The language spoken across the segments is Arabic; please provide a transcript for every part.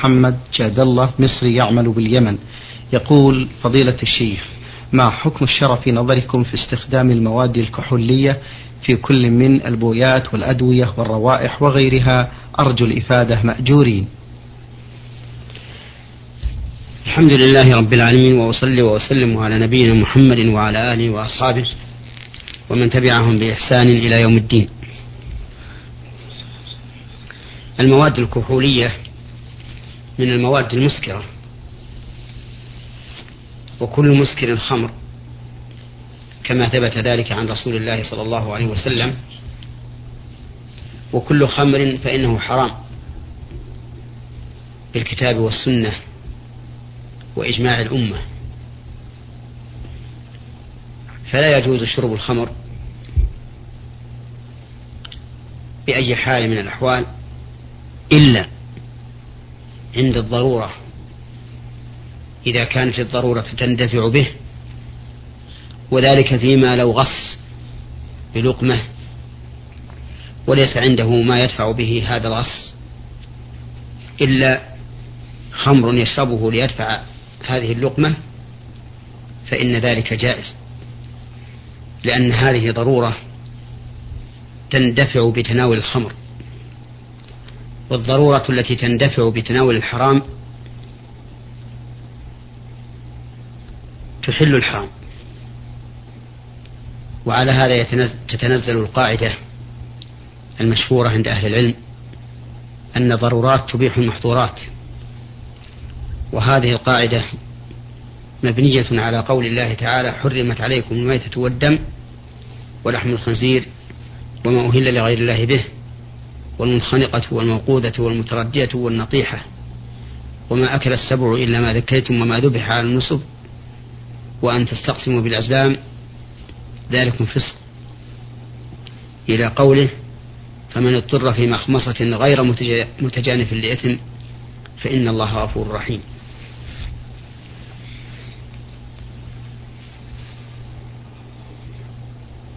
محمد جاد الله مصري يعمل باليمن. يقول فضيلة الشيخ ما حكم الشرع في نظركم في استخدام المواد الكحولية في كل من البويات والأدوية والروائح وغيرها؟ أرجو الإفادة مأجورين. الحمد لله رب العالمين وأصلي وأسلم على نبينا محمد وعلى آله وأصحابه ومن تبعهم بإحسان إلى يوم الدين. المواد الكحولية من المواد المسكرة. وكل مسكر خمر. كما ثبت ذلك عن رسول الله صلى الله عليه وسلم. وكل خمر فإنه حرام. بالكتاب والسنة وإجماع الأمة. فلا يجوز شرب الخمر بأي حال من الأحوال إلا عند الضرورة. إذا كانت الضرورة تندفع به وذلك فيما لو غص بلقمة وليس عنده ما يدفع به هذا الغص إلا خمر يشربه ليدفع هذه اللقمة فإن ذلك جائز. لأن هذه ضرورة تندفع بتناول الخمر. والضرورة التي تندفع بتناول الحرام تحل الحرام. وعلى هذا تتنزل القاعدة المشهورة عند أهل العلم أن ضرورات تبيح المحظورات. وهذه القاعدة مبنية على قول الله تعالى حرمت عليكم الميتة والدم ولحم الخنزير وما أهل لغير الله به والمنخنقة والموقودة والمتردية والنطيحة وما أكل السبع إلا ما ذكيتم وما ذبح على النصب وأن تستقسموا بالأزلام ذلكم فسق. إلى قوله فمن اضطر في مخمصة غير متجانف لإثم فإن الله غفور رحيم.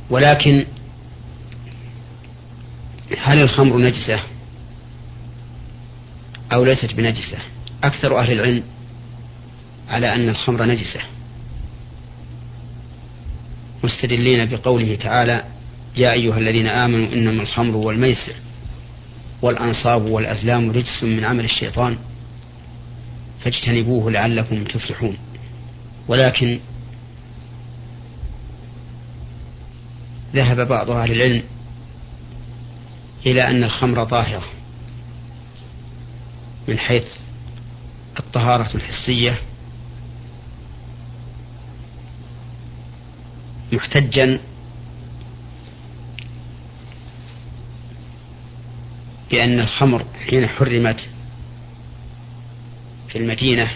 ولكن هل الخمر نجسة أو ليست بنجسة؟ أكثر أهل العلم على أن الخمر نجسة. مستدلين بقوله تعالى يا أيها الذين آمنوا إنما الخمر والميسر والأنصاب والأزلام رجس من عمل الشيطان فاجتنبوه لعلكم تفلحون. ولكن ذهب بعض أهل العلم إلى أن الخمر طاهرة من حيث الطهارة الحسية. محتجا. بأن الخمر حين حرمت في المدينة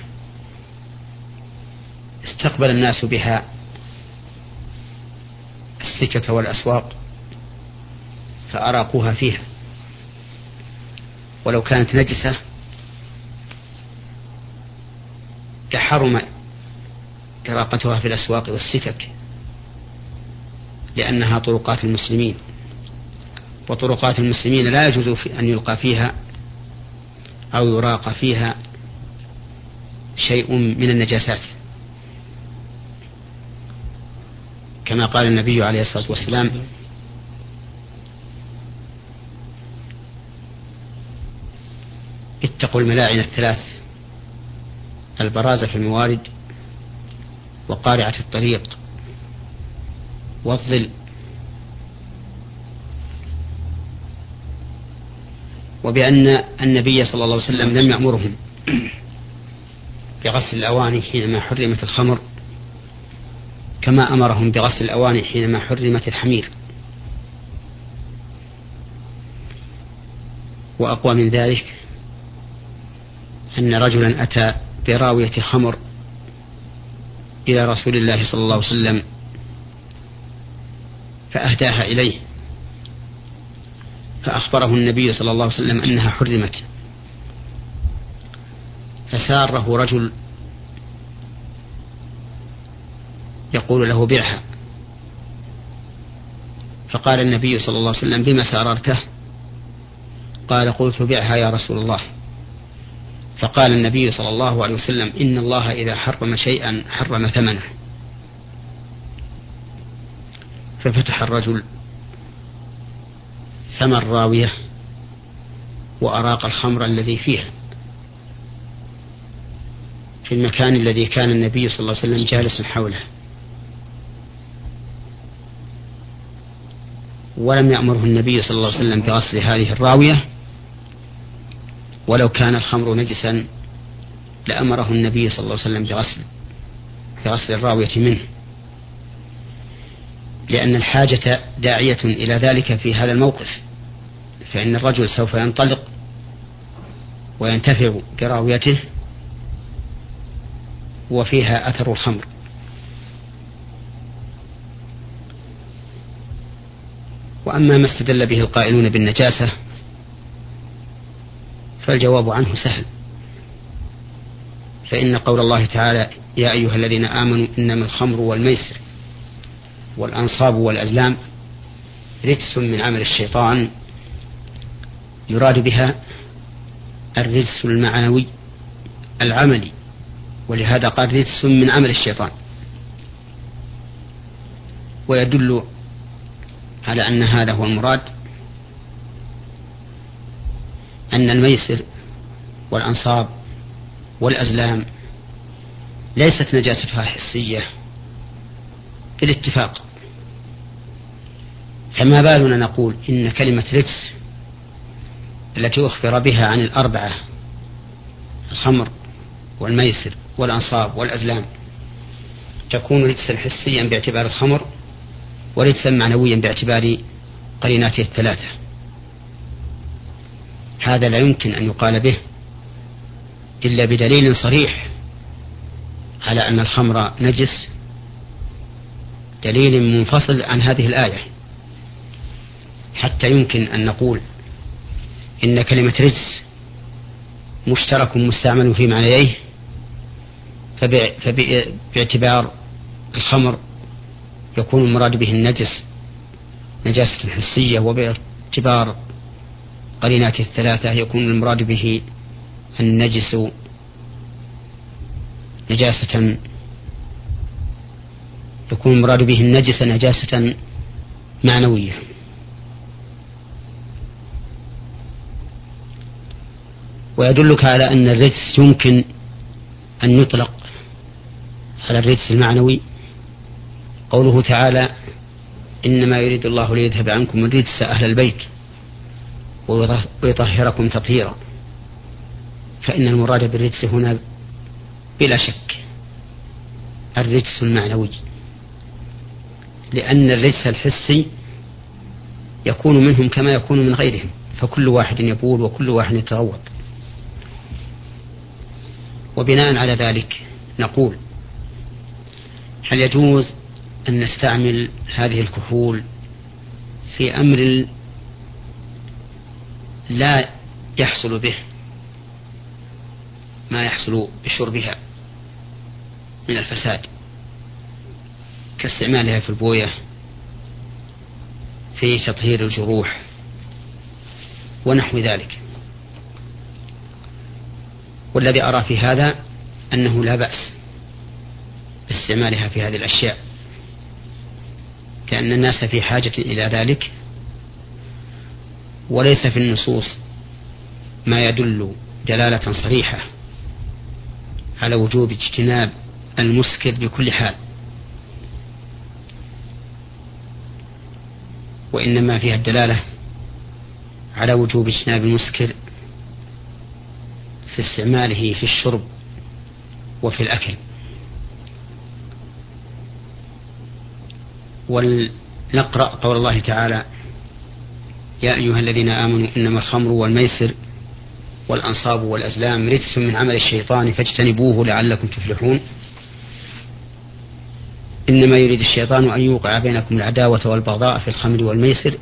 استقبل الناس بها السكك والأسواق. فأراقوها فيها. ولو كانت نجسة لحرم إراقتها في الأسواق والسكك لأنها طرقات المسلمين. وطرقات المسلمين لا يجوز أن يلقى فيها أو يراق فيها شيء من النجاسات. كما قال النبي عليه الصلاة والسلام اتقوا الملاعن الثلاث. البرازة في الموارد وقارعة الطريق. والظل. وبأن النبي صلى الله عليه وسلم لم يأمرهم بغسل الأواني حينما حرمت الخمر كما أمرهم بغسل الأواني حينما حرمت الحمير. وأقوى من ذلك أن رجلا أتى براوية خمر إلى رسول الله صلى الله عليه وسلم فأهداها إليه فأخبره النبي صلى الله عليه وسلم أنها حرمت. فساره رجل يقول له بعها. فقال النبي صلى الله عليه وسلم بما ساررته؟ قال قلت بعها يا رسول الله. فقال النبي صلى الله عليه وسلم إن الله إذا حرم شيئا حرم ثمنه. ففتح الرجل ثمن راوية وأراق الخمر الذي فيها. في المكان الذي كان النبي صلى الله عليه وسلم جالسا حوله. ولم يأمره النبي صلى الله عليه وسلم بغسل هذه الراوية ولو كان الخمر نجسا لأمره النبي صلى الله عليه وسلم بغسل بغسل الراوية منه. لأن الحاجة داعية إلى ذلك في هذا الموقف فإن الرجل سوف ينطلق وينتفع براويته وفيها أثر الخمر. وأما ما استدل به القائلون بالنجاسة فالجواب عنه سهل. فإن قول الله تعالى يا أيها الذين آمنوا إنما الخمر والميسر والأنصاب والأزلام رجس من عمل الشيطان يراد بها الرجس المعنوي العملي ولهذا قال رجس من عمل الشيطان. ويدل على أن هذا هو المراد أن الميسر والأنصاب والأزلام ليست نجاستها حسية بالاتفاق فما بالنا نقول إن كلمة رجس التي أخبر بها عن الأربعة الخمر والميسر والأنصاب والأزلام تكون رجسا حسيا باعتبار الخمر ورجسا معنويا باعتبار قريناته الثلاثة. هذا لا يمكن أن يقال به إلا بدليل صريح على أن الخمر نجس دليل منفصل عن هذه الآية حتى يمكن أن نقول إن كلمة رجس مشترك مستعمل في معنييه فباعتبار الخمر يكون المراد به النجس نجاسة حسية وباعتبار قريناته الثلاثة يكون المراد به النجس نجاسة. يكون المراد به النجس نجاسة معنوية. ويدلك على أن الرجس يمكن أن يطلق على الرجس المعنوي. قوله تعالى إنما يريد الله ليذهب عنكم الرجس أهل البيت. ويطهركم تطهيرا. فإن المراد بالرجس هنا بلا شك الرجس المعنوي لأن الرجس الحسي يكون منهم كما يكون من غيرهم فكل واحد يبول وكل واحد يتغوط وبناء على ذلك نقول هل يجوز أن نستعمل هذه الكحول في أمر لا يحصل به ما يحصل بشربها من الفساد كاستعمالها في البوية في تطهير الجروح ونحو ذلك. والذي أرى في هذا أنه لا بأس باستعمالها في هذه الأشياء كأن الناس في حاجة إلى ذلك وليس في النصوص ما يدل دلالة صريحة على وجوب اجتناب المسكر بكل حال. وإنما فيها الدلالة على وجوب اجتناب المسكر في استعماله في الشرب وفي الأكل. ولنقرأ قول الله تعالى يا أيها الذين آمنوا إنما الخمر والميسر والأنصاب والأزلام رجس من عمل الشيطان فاجتنبوه لعلكم تفلحون. إنما يريد الشيطان أن يوقع بينكم العداوة والبغضاء في الخمر والميسر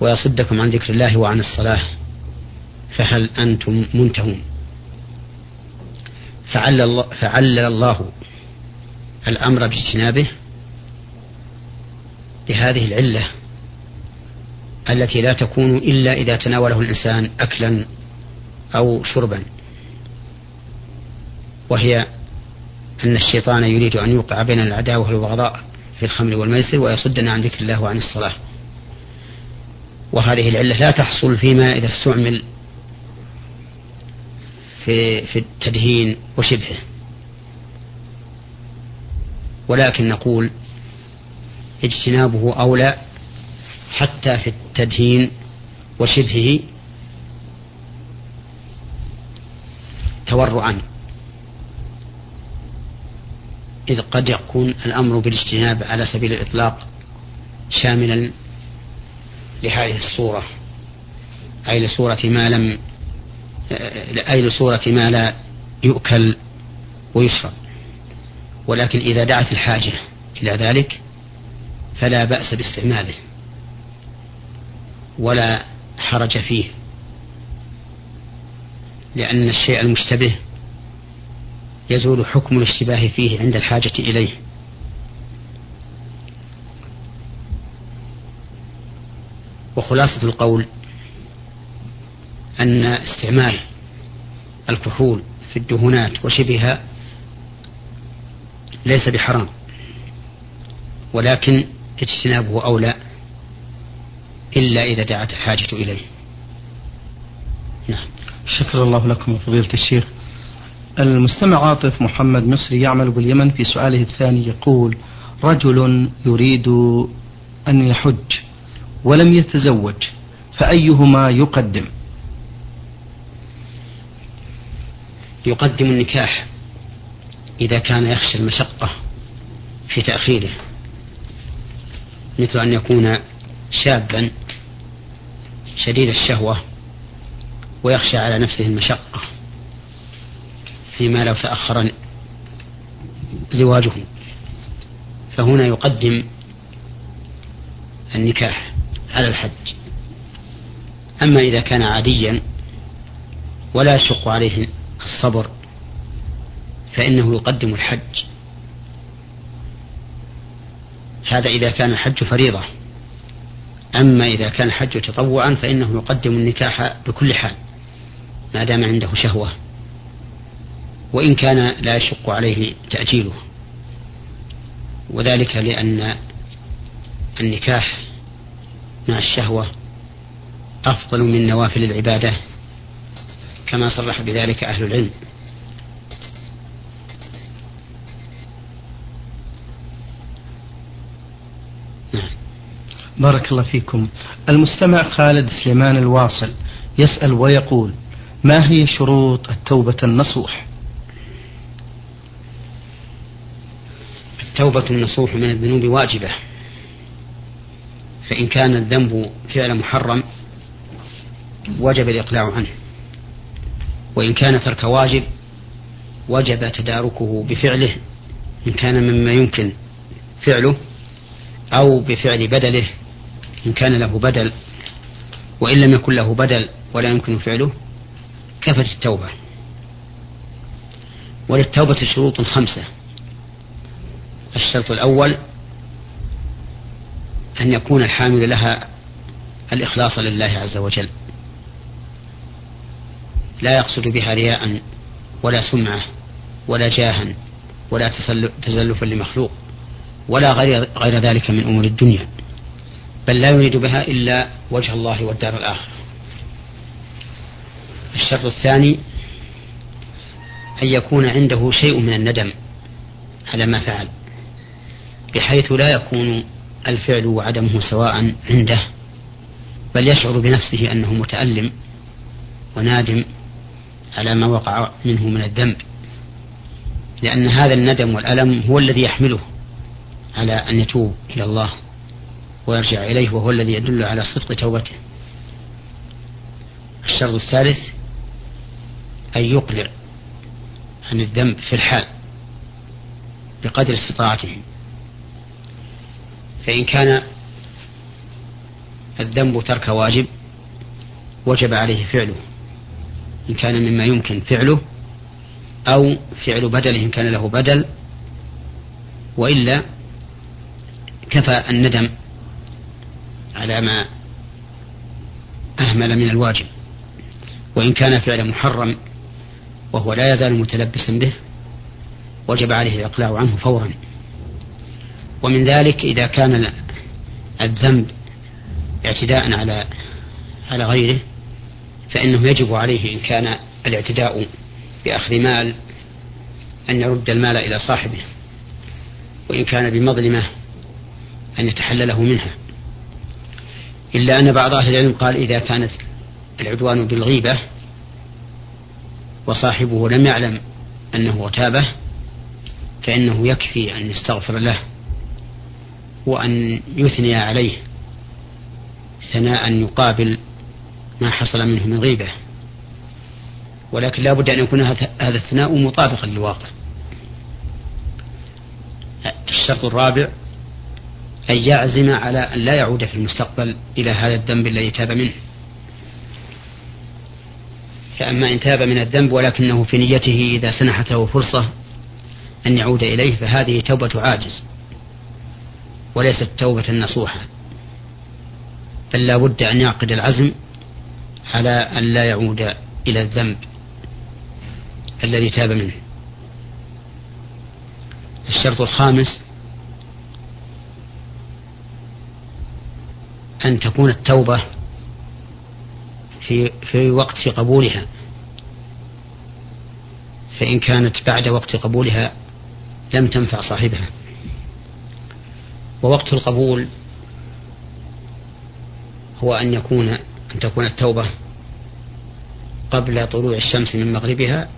ويصدكم عن ذكر الله وعن الصلاة. فهل أنتم منتهون؟ فعلل الله, فعلل الله الأمر باجتنابه لهذه العلة. التي لا تكون إلا إذا تناوله الإنسان أكلا أو شربا وهي أن الشيطان يريد أن يوقع بين العداوة والبغضاء في الخمر والميسر ويصدنا عن ذكر الله وعن الصلاة. وهذه العلة لا تحصل فيما إذا استعمل في في التدهين وشبهه. ولكن نقول اجتنابه أولى حتى في التدهين وشبهه تورعا. إذ قد يكون الأمر بالاجتناب على سبيل الإطلاق شاملا لهذه الصورة أي لصورة ما لم أي لصورة ما لا يؤكل ويشرب. ولكن إذا دعت الحاجة إلى ذلك فلا بأس باستعماله. ولا حرج فيه. لأن الشيء المشتبه يزول حكم الاشتباه فيه عند الحاجة إليه. وخلاصة القول أن استعمال الكحول في الدهونات وشبهها ليس بحرام ولكن اجتنابه أولى. إلا إذا دعت الحاجة إليه. نعم. شكر الله لكم فضيلة الشيخ. المستمع عاطف محمد مصري يعمل باليمن في سؤاله الثاني يقول رجل يريد أن يحج ولم يتزوج فأيهما يقدم؟ يقدم النكاح إذا كان يخشى المشقة في تأخيره مثل أن يكون شابا شديد الشهوة ويخشى على نفسه المشقة فيما لو تأخر زواجه. فهنا يقدم النكاح على الحج. أما إذا كان عاديا ولا يشق عليه الصبر فإنه يقدم الحج. هذا إذا كان الحج فريضة. أما إذا كان الحج تطوعا فإنه يقدم النكاح بكل حال ما دام عنده شهوة وإن كان لا يشق عليه تأجيله. وذلك لأن النكاح مع الشهوة أفضل من نوافل العبادة كما صرح بذلك أهل العلم نعم بارك الله فيكم. المستمع خالد سليمان الواصل يسأل ويقول ما هي شروط التوبة النصوح؟ التوبة النصوح من الذنوب واجبة فإن كان الذنب فعل محرم وجب الإقلاع عنه وإن كان ترك واجب وجب تداركه بفعله إن كان مما يمكن فعله أو بفعل بدله إن كان له بدل وإن لم يكن له بدل ولا يمكن فعله كفت التوبة. وللتوبة شروط خمسة. الشرط الأول أن يكون الحامل لها الإخلاص لله عز وجل. لا يقصد بها رياء ولا سمعة ولا جاها ولا تزلفا لمخلوق ولا غير, غير ذلك من أمور الدنيا. بل لا يريد بها إلا وجه الله والدار الآخرة. الشرط الثاني أن يكون عنده شيء من الندم على ما فعل بحيث لا يكون الفعل وعدمه سواء عنده بل يشعر بنفسه أنه متألم ونادم على ما وقع منه من الذنب لأن هذا الندم والألم هو الذي يحمله على أن يتوب إلى الله. ويرجع إليه وهو الذي يدل على صدق توبته. الشرط الثالث أن يقلع عن الذنب في الحال بقدر استطاعته. فإن كان الذنب ترك واجب وجب عليه فعله. إن كان مما يمكن فعله أو فعل بدل إن كان له بدل. وإلا كفى الندم على ما أهمل من الواجب. وإن كان فعل محرم وهو لا يزال متلبسا به وجب عليه الإقلاع عنه فورا. ومن ذلك إذا كان الذنب اعتداء على على غيره فإنه يجب عليه إن كان الاعتداء بأخذ مال أن يرد المال إلى صاحبه وإن كان بمظلمة أن يتحلله منها. إلا أن بعض أهل العلم قال إذا كانت العدوان بالغيبة وصاحبه لم يعلم أنه اغتابه فإنه يكفي أن يستغفر له وأن يثني عليه ثناء يقابل ما حصل منه من غيبة. ولكن لا بد أن يكون هذا الثناء مطابقا للواقع. الشرط الرابع أن يعزم على أن لا يعود في المستقبل إلى هذا الذنب الذي تاب منه. فأما إن تاب من الذنب ولكنه في نيته إذا سنحت له فرصة أن يعود إليه فهذه توبة عاجز وليست توبة نصوحة. بل بد أن يعقد العزم على أن لا يعود إلى الذنب الذي تاب منه. الشرط الخامس أن تكون التوبة في في وقت قبولها. فإن كانت بعد وقت قبولها لم تنفع صاحبها. ووقت القبول هو أن يكون أن تكون التوبة قبل طلوع الشمس من مغربها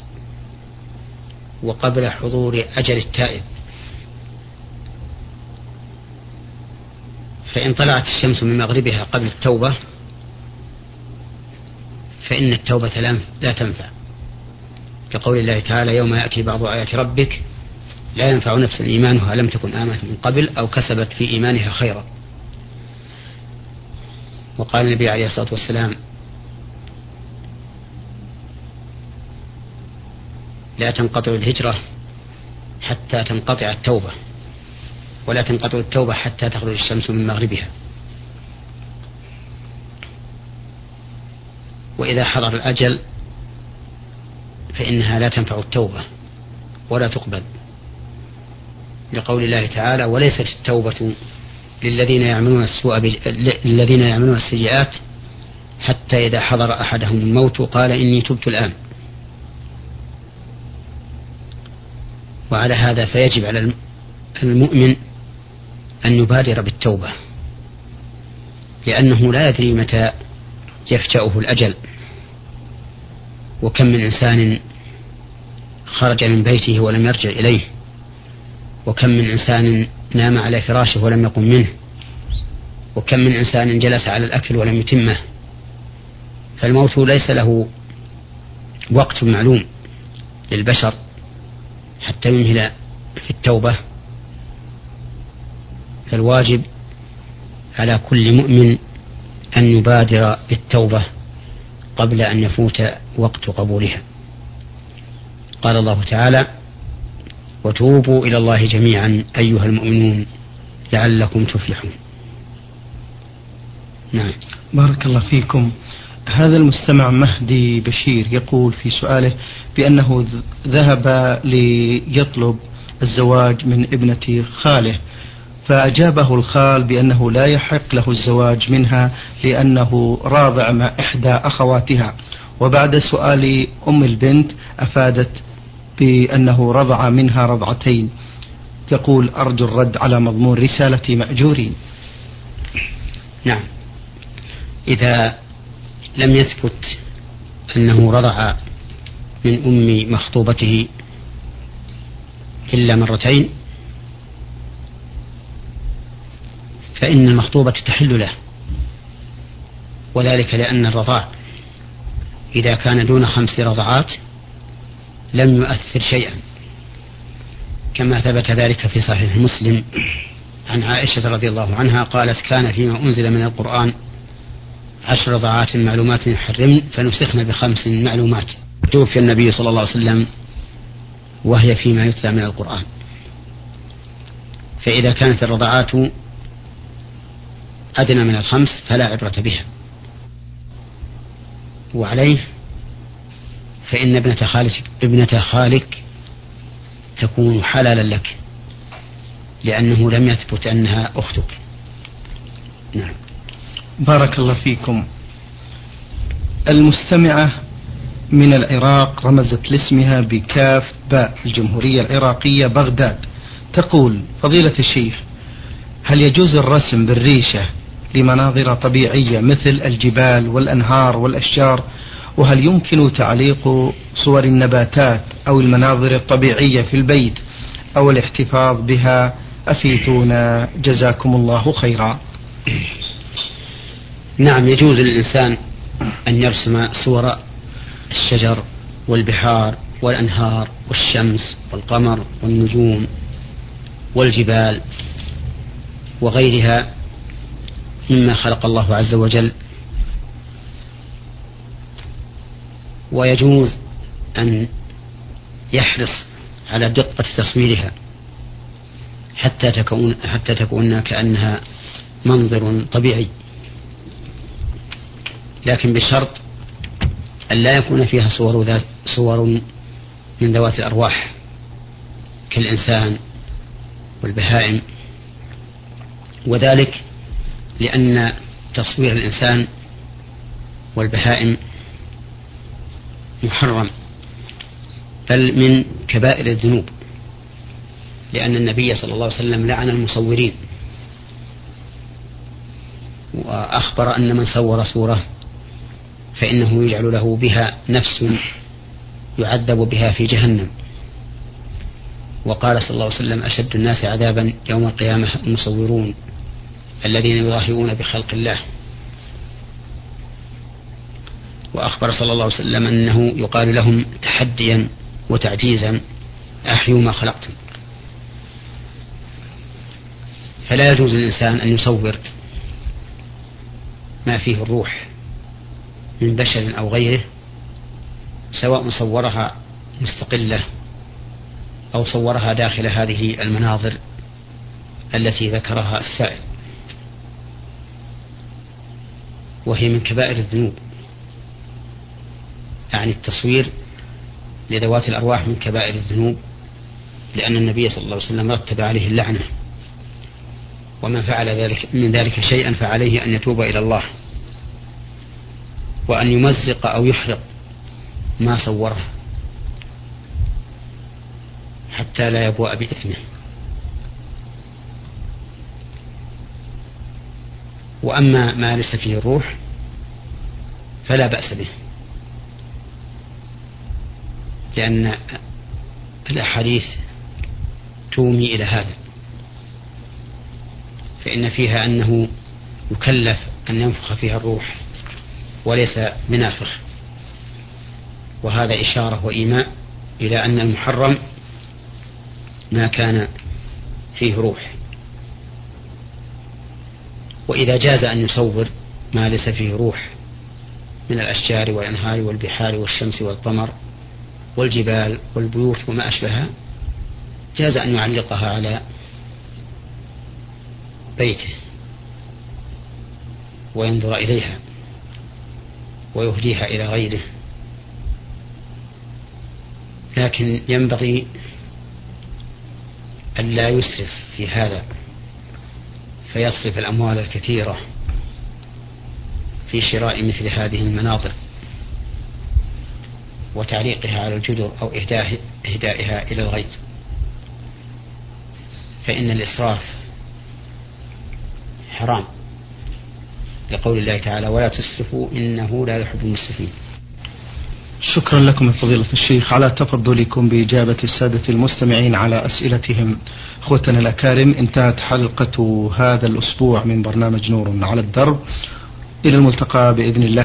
وقبل حضور أجل التائب. فإن طلعت الشمس من مغربها قبل التوبة فإن التوبة لا تنفع. كقول الله تعالى يوم يأتي بعض آيات ربك لا ينفع نفسا إيمانها لم تكن آمنت من قبل أو كسبت في إيمانها خيرا. وقال النبي عليه الصلاة والسلام لا تنقطع الهجرة حتى تنقطع التوبة. ولا تنقطع التوبة حتى تخرج الشمس من مغربها. وإذا حضر الأجل فإنها لا تنفع التوبة ولا تقبل. لقول الله تعالى وليست التوبة للذين يعملون السوء للذين يعملون السيئات حتى إذا حضر أحدهم الموت قال إني تبت الآن. وعلى هذا فيجب على المؤمن أن يبادر بالتوبة لأنه لا يدري متى يفجأه الأجل. وكم من إنسان خرج من بيته ولم يرجع إليه وكم من إنسان نام على فراشه ولم يقم منه وكم من إنسان جلس على الأكل ولم يتمه. فالموت ليس له وقت معلوم للبشر حتى يمهل في التوبة. فالواجب على كل مؤمن أن يبادر بالتوبة قبل أن يفوت وقت قبولها. قال الله تعالى وتوبوا إلى الله جميعا أيها المؤمنون لعلكم تفلحون. نعم. بارك الله فيكم. هذا المستمع مهدي بشير يقول في سؤاله بأنه ذهب ليطلب الزواج من ابنة خاله. فأجابه الخال بأنه لا يحق له الزواج منها لأنه راضع مع إحدى أخواتها. وبعد سؤال أم البنت أفادت بأنه رضع منها رضعتين. يقول أرجو الرد على مضمون رسالة مأجورين. نعم. إذا لم يثبت أنه رضع من أم مخطوبته إلا مرتين فإن المخطوبة تحل له. وذلك لأن الرضاع إذا كان دون خمس رضعات لم يؤثر شيئا. كما ثبت ذلك في صحيح مسلم. عن عائشة رضي الله عنها قالت كان فيما أنزل من القرآن عشر رضعات معلومات يحرمن فنسخن بخمس معلومات. توفي النبي صلى الله عليه وسلم وهي فيما يتلى من القرآن. فإذا كانت الرضعات أدنى من الخمس فلا عبرة بها. وعليه فإن ابنة خالك ابنة خالك تكون حلالا لك لأنه لم يثبت أنها أختك. نعم. بارك الله فيكم. المستمعة من العراق رمزت لاسمها بكاف باء الجمهورية العراقية بغداد. تقول فضيلة الشيخ هل يجوز الرسم بالريشة لمناظر طبيعية مثل الجبال والأنهار والأشجار وهل يمكن تعليق صور النباتات أو المناظر الطبيعية في البيت أو الاحتفاظ بها؟ أفيتونا جزاكم الله خيرا. نعم يجوز للإنسان أن يرسم صور الشجر والبحار والأنهار والشمس والقمر والنجوم والجبال وغيرها. مما خلق الله عز وجل. ويجوز أن يحرص على دقة تصويرها حتى تكون حتى تكون كأنها منظر طبيعي. لكن بشرط أن لا يكون فيها صور ذات صور من ذوات الأرواح كالإنسان والبهائم. وذلك لأن تصوير الإنسان والبهائم محرم بل من كبائر الذنوب لأن النبي صلى الله عليه وسلم لعن المصورين وأخبر أن من صور صورة فإنه يجعل له بها نفس يعذب بها في جهنم. وقال صلى الله عليه وسلم أشد الناس عذابا يوم القيامة المصورون. الذين يظاهرون بخلق الله. وأخبر صلى الله عليه وسلم أنه يقال لهم تحديا وتعجيزا أحيوا ما خلقتم. فلا يجوز للإنسان أن يصور ما فيه الروح من بشر أو غيره سواء صورها مستقلة أو صورها داخل هذه المناظر التي ذكرها السائل. وهي من كبائر الذنوب. يعني التصوير لذوات الأرواح من كبائر الذنوب لأن النبي صلى الله عليه وسلم رتب عليه اللعنة. ومن فعل ذلك من ذلك شيئا فعليه أن يتوب إلى الله. وأن يمزق أو يحرق ما صوره. حتى لا يبوء بإثمه. وأما ما ليس فيه الروح فلا بأس به. لأن الأحاديث تومي إلى هذا. فإن فيها أنه يكلف أن ينفخ فيها الروح وليس بنافخ وهذا إشارة وإيماء إلى أن المحرم ما كان فيه روح. وإذا جاز أن يصور ما ليس فيه روح من الأشجار والأنهار والبحار والشمس والقمر والجبال والبيوت وما أشبهها جاز أن يعلقها على بيته وينظر إليها ويهديها إلى غيره. لكن ينبغي أن لا يسرف في هذا. فيصرف الأموال الكثيرة في شراء مثل هذه المناظر وتعليقها على الجدر أو إهدائها إلى الغيط. فإن الإسراف حرام لقول الله تعالى ولا تسرفوا إنه لا يحب المسرفين. شكرا لكم فضيلة الشيخ على تفضلكم بإجابة السادة المستمعين على أسئلتهم. أخوتنا الأكارم انتهت حلقة هذا الأسبوع من برنامج نور على الدرب. إلى الملتقى بإذن الله.